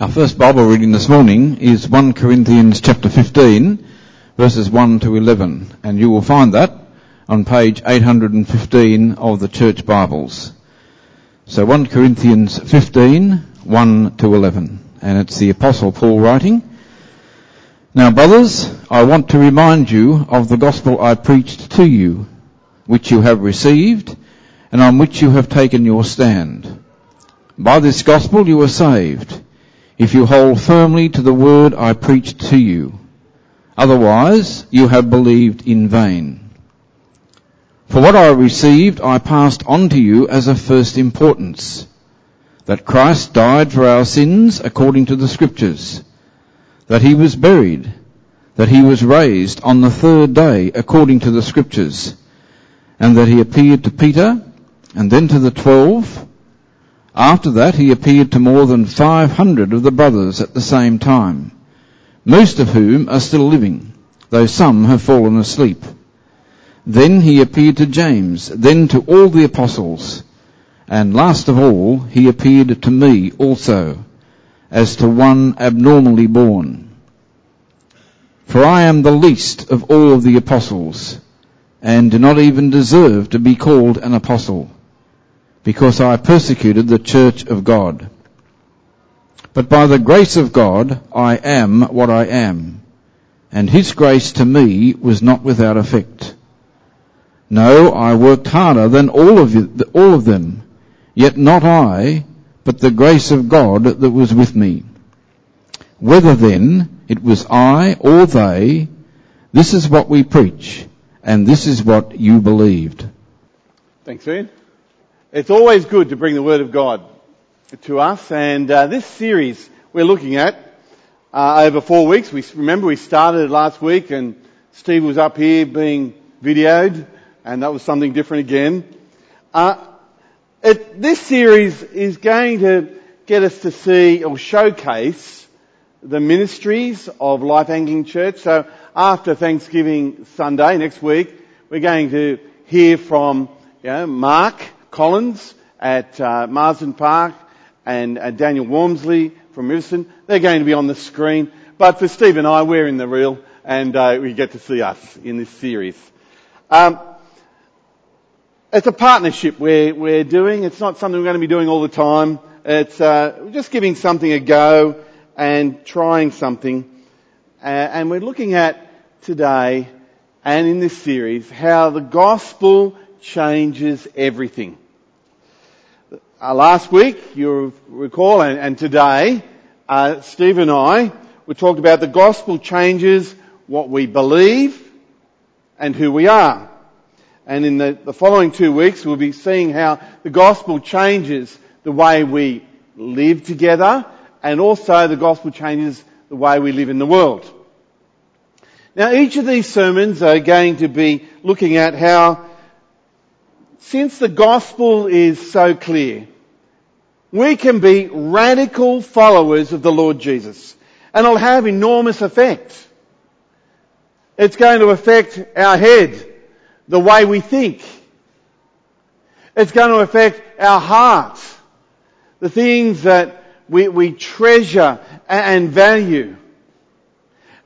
Our first Bible reading this morning is 1 Corinthians chapter 15, verses 1 to 11, and you will find that on page 815 of the Church Bibles. So 1 Corinthians 15, 1 to 11, and it's the Apostle Paul writing. Now brothers, I want to remind you of the gospel I preached to you, which you have received, and on which you have taken your stand. By this gospel you were saved, if you hold firmly to the word I preached to you. Otherwise, you have believed in vain. For what I received, I passed on to you as of first importance, that Christ died for our sins according to the scriptures, that he was buried, that he was raised on the third day according to the scriptures, and that he appeared to Peter and then to the twelve. After that he appeared to more than 500 of the brothers at the same time, most of whom are still living, though some have fallen asleep. Then he appeared to James, then to all the apostles, and last of all he appeared to me also, as to one abnormally born. For I am the least of all of the apostles, and do not even deserve to be called an apostle because I persecuted the church of God. But by the grace of God, I am what I am, and his grace to me was not without effect. No, I worked harder than all of, you, all of them, yet not I, but the grace of God that was with me. Whether then it was I or they, this is what we preach, and this is what you believed. Thanks, Ian. It's always good to bring the Word of God to us, and uh, this series we're looking at uh, over four weeks. We remember we started last week, and Steve was up here being videoed, and that was something different again. Uh, it, this series is going to get us to see or showcase the ministries of Life Anglican Church. So after Thanksgiving Sunday next week, we're going to hear from you know, Mark Collins at uh, Marsden Park and uh, Daniel Wormsley from Riverstone. They're going to be on the screen. But for Steve and I, we're in the real and uh, we get to see us in this series. Um, it's a partnership we're, we're doing. It's not something we're going to be doing all the time. It's uh, just giving something a go and trying something. Uh, and we're looking at today and in this series how the gospel changes everything. Uh, last week, you recall, and, and today, uh, Steve and I, we talked about the gospel changes what we believe and who we are. And in the, the following two weeks, we'll be seeing how the gospel changes the way we live together and also the gospel changes the way we live in the world. Now each of these sermons are going to be looking at how since the gospel is so clear, we can be radical followers of the Lord Jesus. And it'll have enormous effect. It's going to affect our head, the way we think. It's going to affect our heart, the things that we, we treasure and value.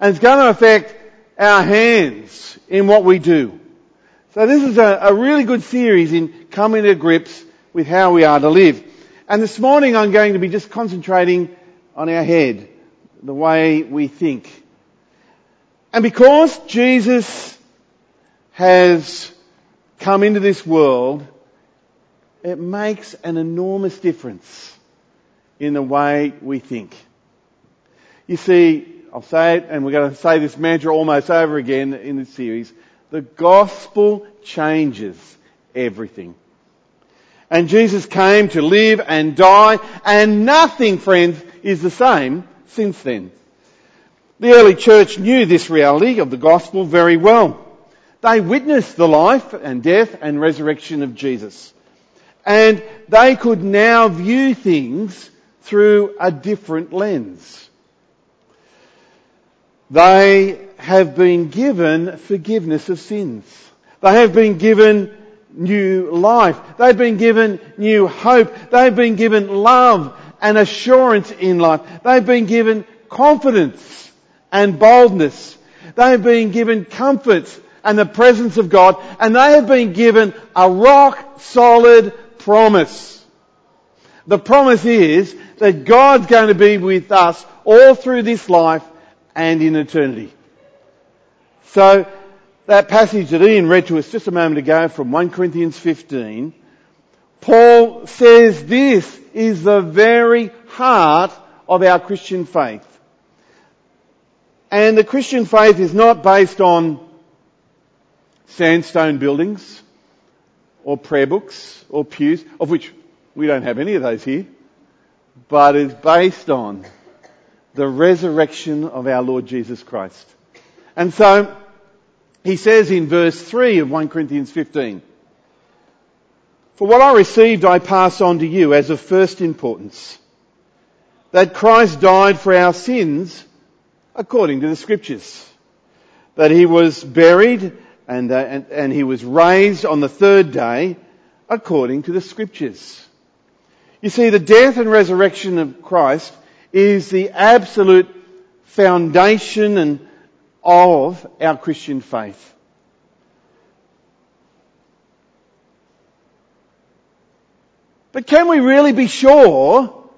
And it's going to affect our hands in what we do. So this is a, a really good series in coming to grips with how we are to live. And this morning I'm going to be just concentrating on our head, the way we think. And because Jesus has come into this world, it makes an enormous difference in the way we think. You see, I'll say it, and we're going to say this mantra almost over again in this series. The gospel changes everything. And Jesus came to live and die, and nothing, friends, is the same since then. The early church knew this reality of the gospel very well. They witnessed the life and death and resurrection of Jesus. And they could now view things through a different lens. They have been given forgiveness of sins. They have been given new life. They've been given new hope. They've been given love and assurance in life. They've been given confidence and boldness. They've been given comfort and the presence of God and they have been given a rock solid promise. The promise is that God's going to be with us all through this life and in eternity. So that passage that Ian read to us just a moment ago from 1 Corinthians 15, Paul says this is the very heart of our Christian faith. And the Christian faith is not based on sandstone buildings or prayer books or pews, of which we don't have any of those here, but is based on the resurrection of our Lord Jesus Christ. And so, he says in verse 3 of 1 Corinthians 15, For what I received I pass on to you as of first importance, that Christ died for our sins according to the scriptures, that he was buried and, uh, and, and he was raised on the third day according to the scriptures. You see, the death and resurrection of Christ is the absolute foundation and of our Christian faith. But can we really be sure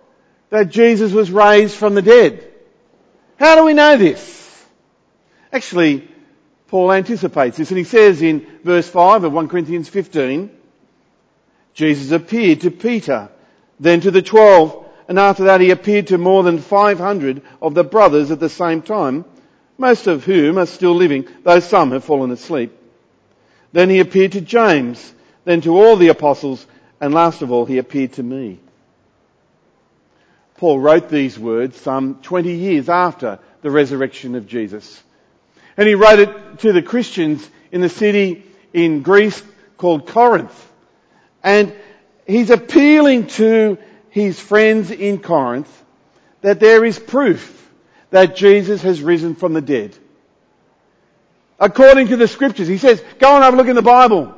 that Jesus was raised from the dead? How do we know this? Actually, Paul anticipates this and he says in verse 5 of 1 Corinthians 15, Jesus appeared to Peter then to the twelve, and after that he appeared to more than 500 of the brothers at the same time, most of whom are still living, though some have fallen asleep. Then he appeared to James, then to all the apostles, and last of all he appeared to me. Paul wrote these words some 20 years after the resurrection of Jesus. And he wrote it to the Christians in the city in Greece called Corinth. And he's appealing to his friends in Corinth that there is proof that Jesus has risen from the dead. According to the scriptures, he says, go and have a look in the Bible.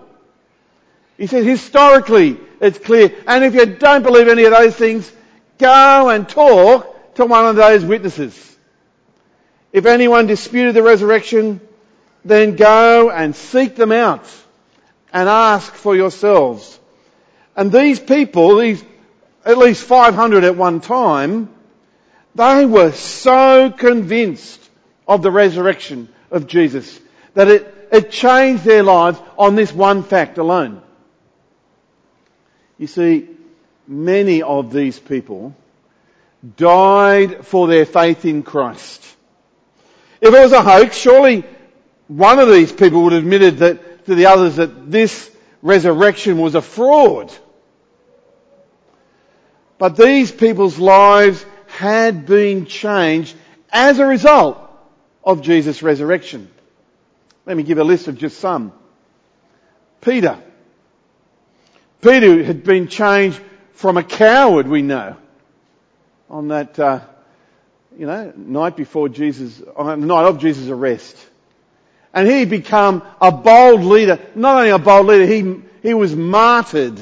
He says, historically, it's clear. And if you don't believe any of those things, go and talk to one of those witnesses. If anyone disputed the resurrection, then go and seek them out and ask for yourselves and these people, these at least 500 at one time, they were so convinced of the resurrection of Jesus that it, it changed their lives on this one fact alone. You see, many of these people died for their faith in Christ. If it was a hoax, surely one of these people would have admitted that to the others that this resurrection was a fraud. But these people's lives had been changed as a result of Jesus' resurrection. Let me give a list of just some. Peter. Peter had been changed from a coward, we know, on that, uh, you know, night before Jesus, on the night of Jesus' arrest. And he become a bold leader. Not only a bold leader, he, he was martyred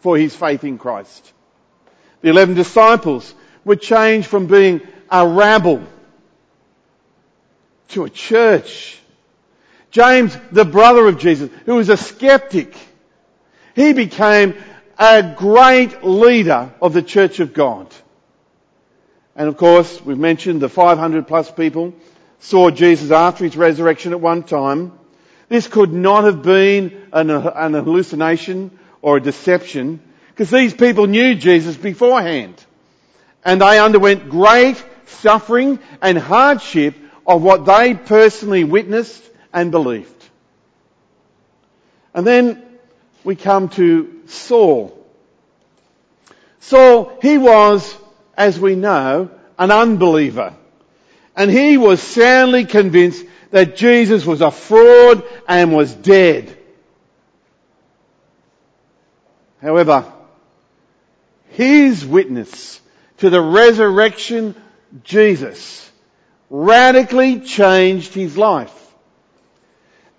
for his faith in Christ. The eleven disciples were changed from being a rabble to a church. James, the brother of Jesus, who was a skeptic, he became a great leader of the church of God. And of course, we've mentioned the 500 plus people saw Jesus after his resurrection at one time. This could not have been an, an hallucination or a deception. Because these people knew Jesus beforehand. And they underwent great suffering and hardship of what they personally witnessed and believed. And then we come to Saul. Saul, he was, as we know, an unbeliever. And he was soundly convinced that Jesus was a fraud and was dead. However, his witness to the resurrection Jesus radically changed his life.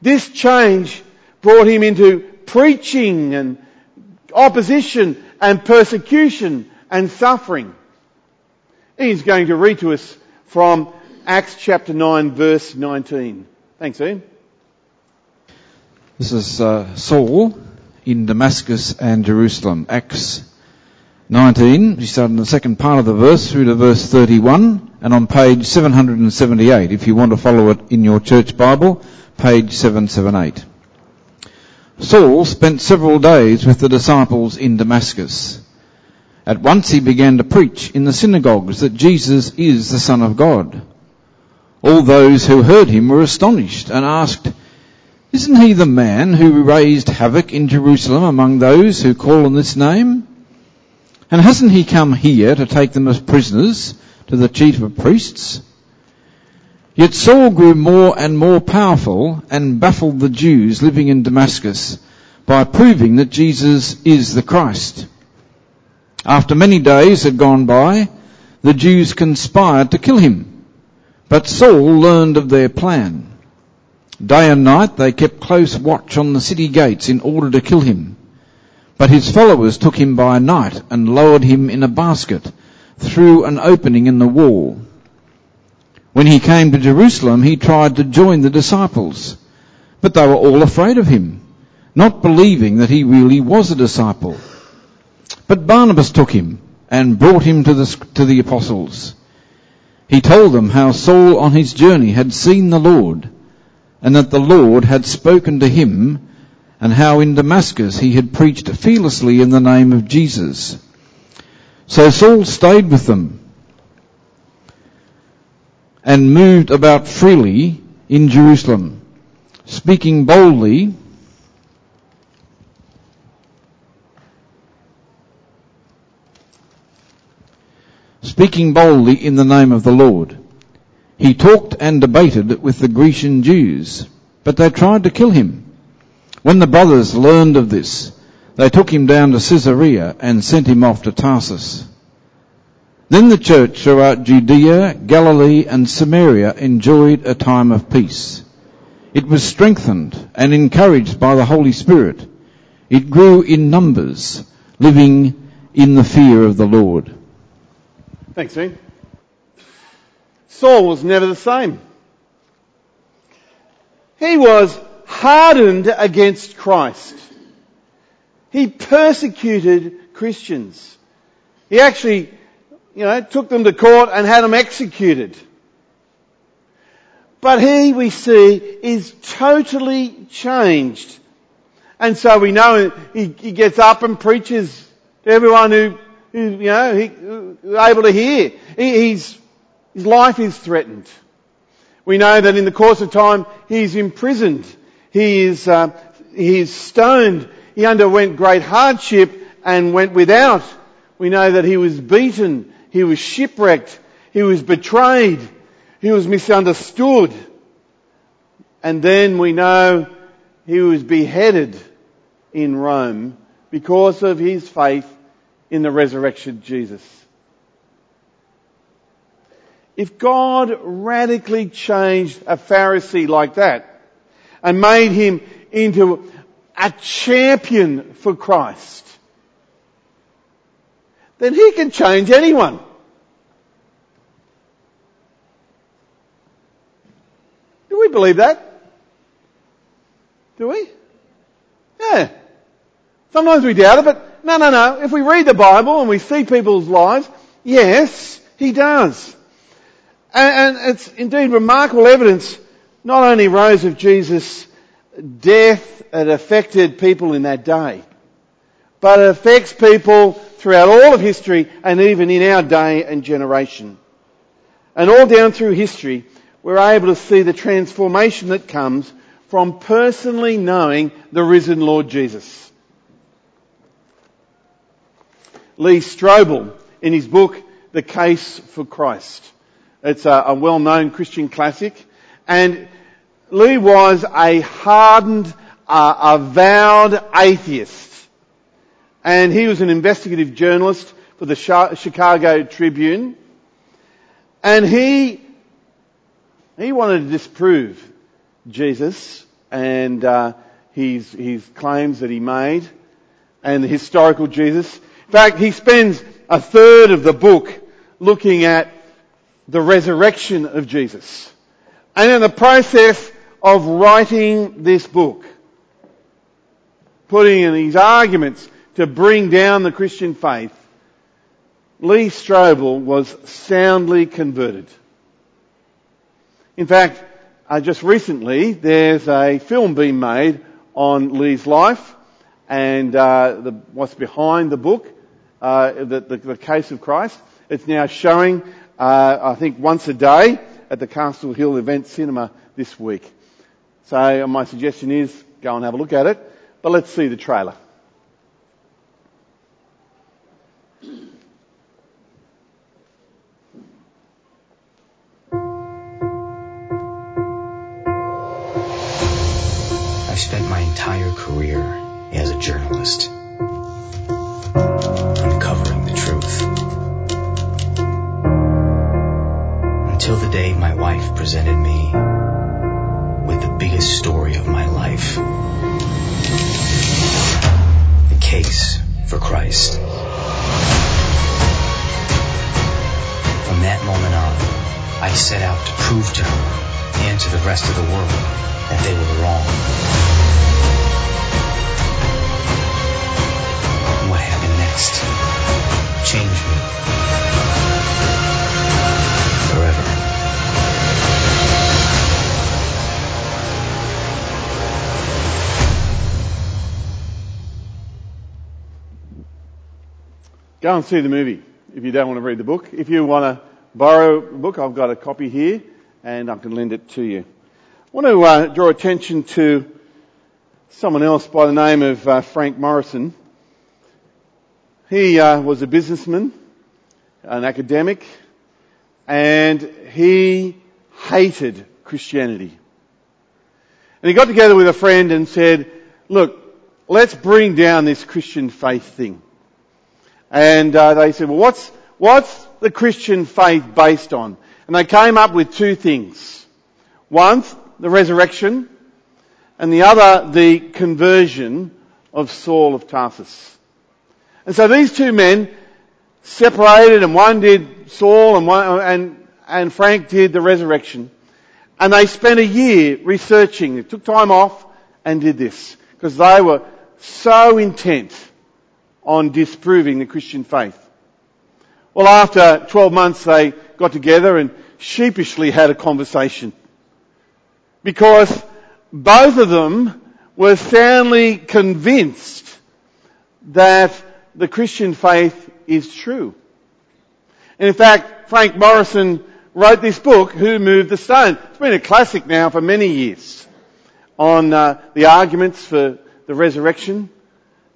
This change brought him into preaching and opposition and persecution and suffering. He's going to read to us from Acts chapter 9 verse 19. Thanks Ian. This is uh, Saul in Damascus and Jerusalem. Acts 19, we start in the second part of the verse through to verse 31 and on page 778 if you want to follow it in your church Bible, page 778. Saul spent several days with the disciples in Damascus. At once he began to preach in the synagogues that Jesus is the Son of God. All those who heard him were astonished and asked, Isn't he the man who raised havoc in Jerusalem among those who call on this name? And hasn't he come here to take them as prisoners to the chief of priests? Yet Saul grew more and more powerful and baffled the Jews living in Damascus by proving that Jesus is the Christ. After many days had gone by, the Jews conspired to kill him. But Saul learned of their plan. Day and night they kept close watch on the city gates in order to kill him. But his followers took him by night and lowered him in a basket through an opening in the wall. When he came to Jerusalem, he tried to join the disciples, but they were all afraid of him, not believing that he really was a disciple. But Barnabas took him and brought him to the, to the apostles. He told them how Saul on his journey had seen the Lord and that the Lord had spoken to him and how in Damascus he had preached fearlessly in the name of Jesus. So Saul stayed with them and moved about freely in Jerusalem, speaking boldly speaking boldly in the name of the Lord. He talked and debated with the Grecian Jews, but they tried to kill him. When the brothers learned of this, they took him down to Caesarea and sent him off to Tarsus. Then the church throughout Judea, Galilee and Samaria enjoyed a time of peace. It was strengthened and encouraged by the Holy Spirit. It grew in numbers, living in the fear of the Lord. Thanks, Ian. Saul was never the same. He was hardened against Christ. He persecuted Christians. He actually, you know, took them to court and had them executed. But he, we see, is totally changed. And so we know he, he gets up and preaches to everyone who, who you know, he, who able to hear. He, his life is threatened. We know that in the course of time he's imprisoned. He is, uh, he is stoned. He underwent great hardship and went without. We know that he was beaten. He was shipwrecked. He was betrayed. He was misunderstood. And then we know he was beheaded in Rome because of his faith in the resurrection Jesus. If God radically changed a Pharisee like that and made him into a champion for Christ, then he can change anyone. Do we believe that? Do we? Yeah. Sometimes we doubt it, but no, no, no. If we read the Bible and we see people's lives, yes, he does. And, and it's indeed remarkable evidence, not only rose of Jesus' death, it affected people in that day, but it affects people throughout all of history and even in our day and generation. And all down through history, we're able to see the transformation that comes from personally knowing the risen Lord Jesus. Lee Strobel, in his book, The Case for Christ, it's a, a well-known Christian classic. And Lee was a hardened, uh, avowed atheist. And he was an investigative journalist for the Chicago Tribune. And he, he wanted to disprove Jesus and uh, his, his claims that he made and the historical Jesus. In fact, he spends a third of the book looking at the resurrection of Jesus. And in the process of writing this book, putting in these arguments to bring down the Christian faith, Lee Strobel was soundly converted. In fact, uh, just recently, there's a film being made on Lee's life and uh, the, what's behind the book, uh, the, the, the, case of Christ. It's now showing, uh, I think, once a day at the Castle Hill Event Cinema this week. So my suggestion is go and have a look at it, but let's see the trailer. I've spent my entire career as a journalist uncovering the truth. Until the day my wife presented me biggest story of my life. The case for Christ. From that moment on, I set out to prove to her and to the rest of the world that they were wrong. What happened next changed me Go and see the movie if you don't want to read the book. If you want to borrow a book, I've got a copy here and I can lend it to you. I want to uh, draw attention to someone else by the name of uh, Frank Morison. He uh, was a businessman, an academic, and he hated Christianity. And he got together with a friend and said, look, let's bring down this Christian faith thing. And uh, they said, well, what's, what's the Christian faith based on? And they came up with two things. One, the resurrection, and the other, the conversion of Saul of Tarsus. And so these two men separated, and one did Saul, and one, and and Frank did the resurrection. And they spent a year researching. They took time off and did this because they were so intent on disproving the Christian faith. Well, after 12 months, they got together and sheepishly had a conversation. Because both of them were soundly convinced that the Christian faith is true. And in fact, Frank Morison wrote this book, Who Moved the Stone? It's been a classic now for many years on uh, the arguments for the resurrection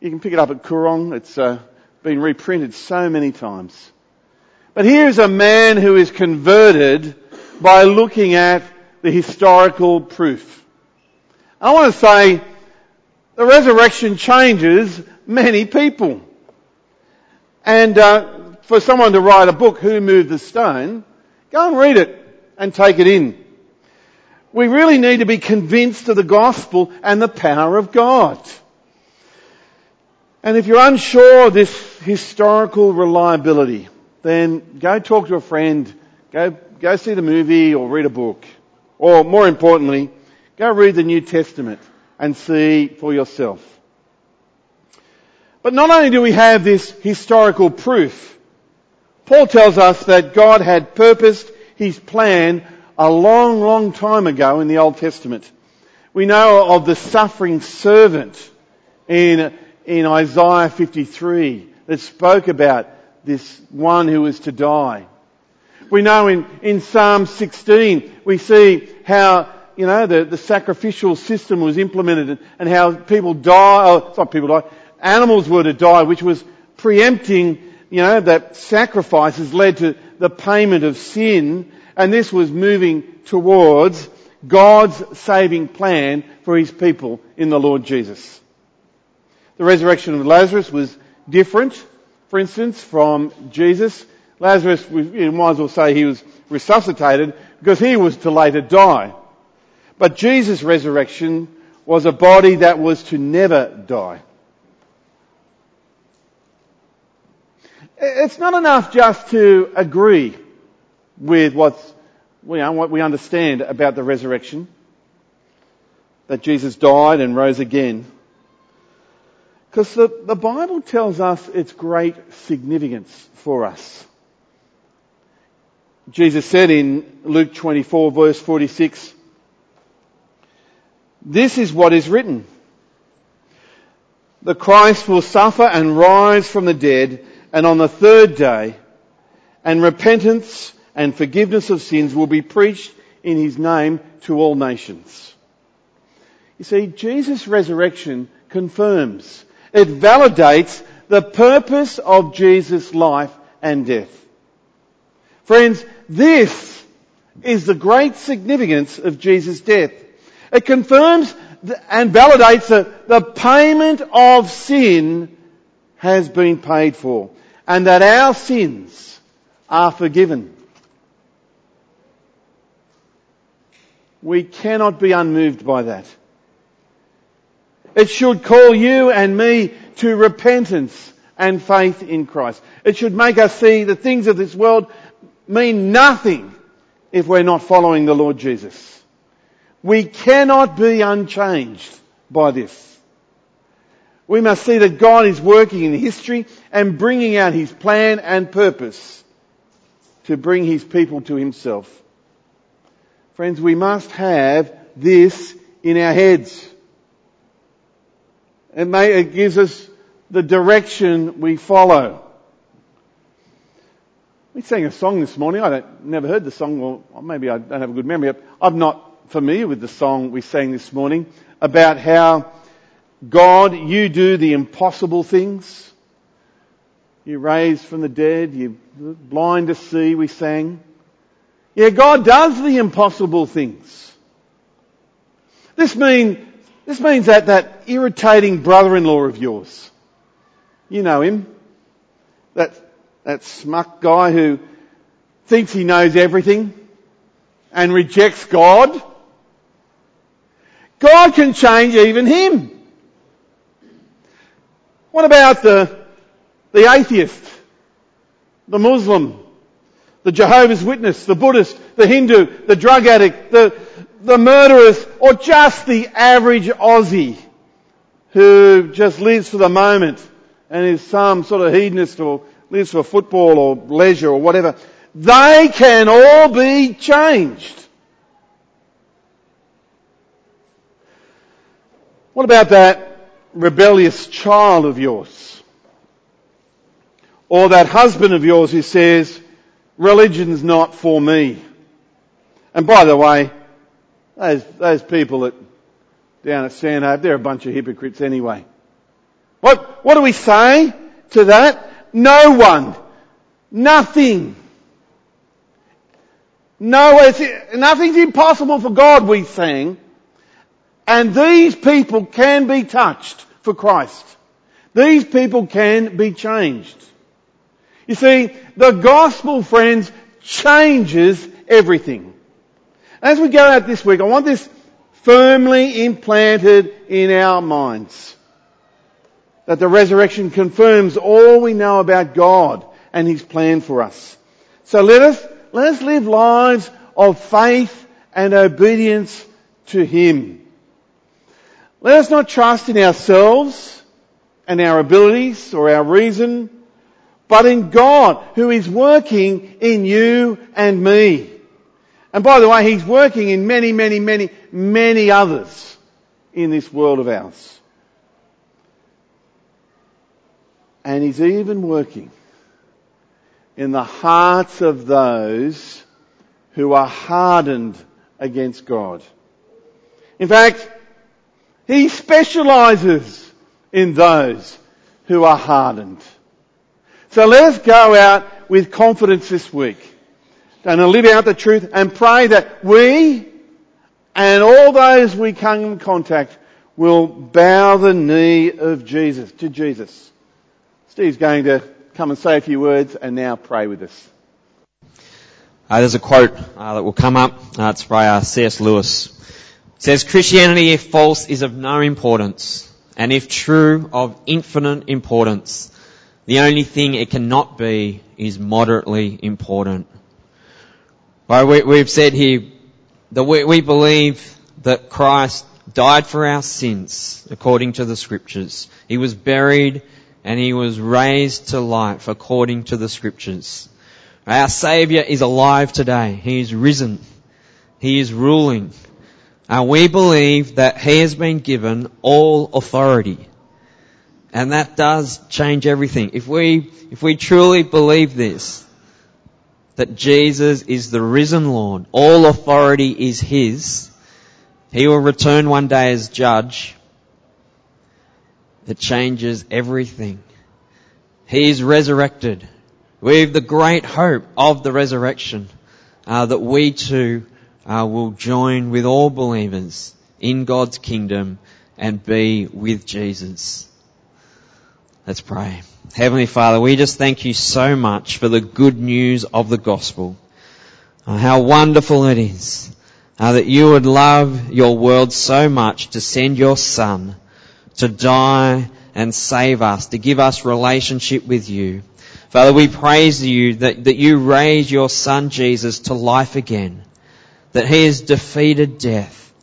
you can pick it up at Koorong. It's uh, been reprinted so many times. But here's a man who is converted by looking at the historical proof. I want to say the resurrection changes many people. And uh, for someone to write a book, Who Moved the Stone, go and read it and take it in. We really need to be convinced of the gospel and the power of God. And if you're unsure of this historical reliability, then go talk to a friend, go, go see the movie or read a book. Or more importantly, go read the New Testament and see for yourself. But not only do we have this historical proof, Paul tells us that God had purposed his plan a long, long time ago in the Old Testament. We know of the suffering servant in in Isaiah 53 that spoke about this one who was to die. We know in, in Psalm 16 we see how, you know, the, the sacrificial system was implemented and, and how people die, oh, not people die, animals were to die, which was preempting, you know, that sacrifices led to the payment of sin and this was moving towards God's saving plan for his people in the Lord Jesus. The resurrection of Lazarus was different, for instance, from Jesus. Lazarus, you might as well say he was resuscitated because he was to later die. But Jesus' resurrection was a body that was to never die. It's not enough just to agree with what's, you know, what we understand about the resurrection, that Jesus died and rose again. Because the, the Bible tells us its great significance for us. Jesus said in Luke 24 verse 46, this is what is written. The Christ will suffer and rise from the dead and on the third day and repentance and forgiveness of sins will be preached in his name to all nations. You see, Jesus' resurrection confirms, it validates the purpose of Jesus' life and death. Friends, this is the great significance of Jesus' death. It confirms and validates that the payment of sin has been paid for and that our sins are forgiven. We cannot be unmoved by that. It should call you and me to repentance and faith in Christ. It should make us see the things of this world mean nothing if we're not following the Lord Jesus. We cannot be unchanged by this. We must see that God is working in history and bringing out His plan and purpose to bring His people to Himself. Friends, we must have this in our heads. It, may, it gives us the direction we follow. We sang a song this morning. I don't, never heard the song, or maybe I don't have a good memory. I'm not familiar with the song we sang this morning about how God, you do the impossible things. You raise from the dead, you blind to see, we sang. Yeah, God does the impossible things. This mean, this means that that irritating brother-in-law of yours, you know him, that, that smuck guy who thinks he knows everything and rejects God. God can change even him. What about the, the atheist, the Muslim, the Jehovah's Witness, the Buddhist, the Hindu, the drug addict, the, the murderers, or just the average Aussie who just lives for the moment and is some sort of hedonist or lives for football or leisure or whatever. They can all be changed. What about that rebellious child of yours? Or that husband of yours who says, religion's not for me. And by the way, those, those people that down at Stanhope, they're a bunch of hypocrites anyway. What, what do we say to that? No one. Nothing. No, it's, nothing's impossible for God, we sang. And these people can be touched for Christ. These people can be changed. You see, the gospel, friends, changes everything. As we go out this week, I want this firmly implanted in our minds. That the resurrection confirms all we know about God and His plan for us. So let us, let us live lives of faith and obedience to Him. Let us not trust in ourselves and our abilities or our reason, but in God who is working in you and me. And by the way, He's working in many, many, many, many others in this world of ours. And He's even working in the hearts of those who are hardened against God. In fact, he specializes in those who are hardened. So let us go out with confidence this week and live out the truth and pray that we and all those we come in contact will bow the knee of Jesus, to Jesus. Steve's going to come and say a few words and now pray with us. Uh, there's a quote uh, that will come up. Uh, it's by uh, C.S. Lewis It says Christianity, if false, is of no importance, and if true, of infinite importance. The only thing it cannot be is moderately important. Right, we, we've said here that we, we believe that Christ died for our sins according to the scriptures. He was buried and he was raised to life according to the scriptures. Our Saviour is alive today. He is risen. He is ruling. And we believe that He has been given all authority. And that does change everything. If we, if we truly believe this, that Jesus is the risen Lord, all authority is His, He will return one day as judge, it changes everything. He is resurrected. We have the great hope of the resurrection, uh, that we too uh, will join with all believers in God's kingdom and be with Jesus. Let's pray. Heavenly Father, we just thank you so much for the good news of the gospel. Uh, how wonderful it is uh, that you would love your world so much to send your son to die and save us, to give us relationship with you. Father, we praise you that, that you raise your son Jesus to life again, that he has defeated death.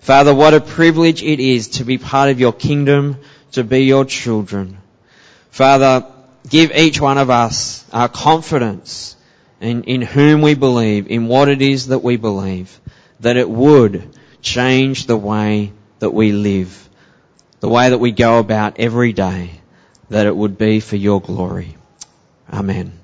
Father, what a privilege it is to be part of your kingdom, to be your children. Father, give each one of us our confidence in, in whom we believe, in what it is that we believe, that it would change the way that we live, the way that we go about every day, that it would be for your glory. Amen.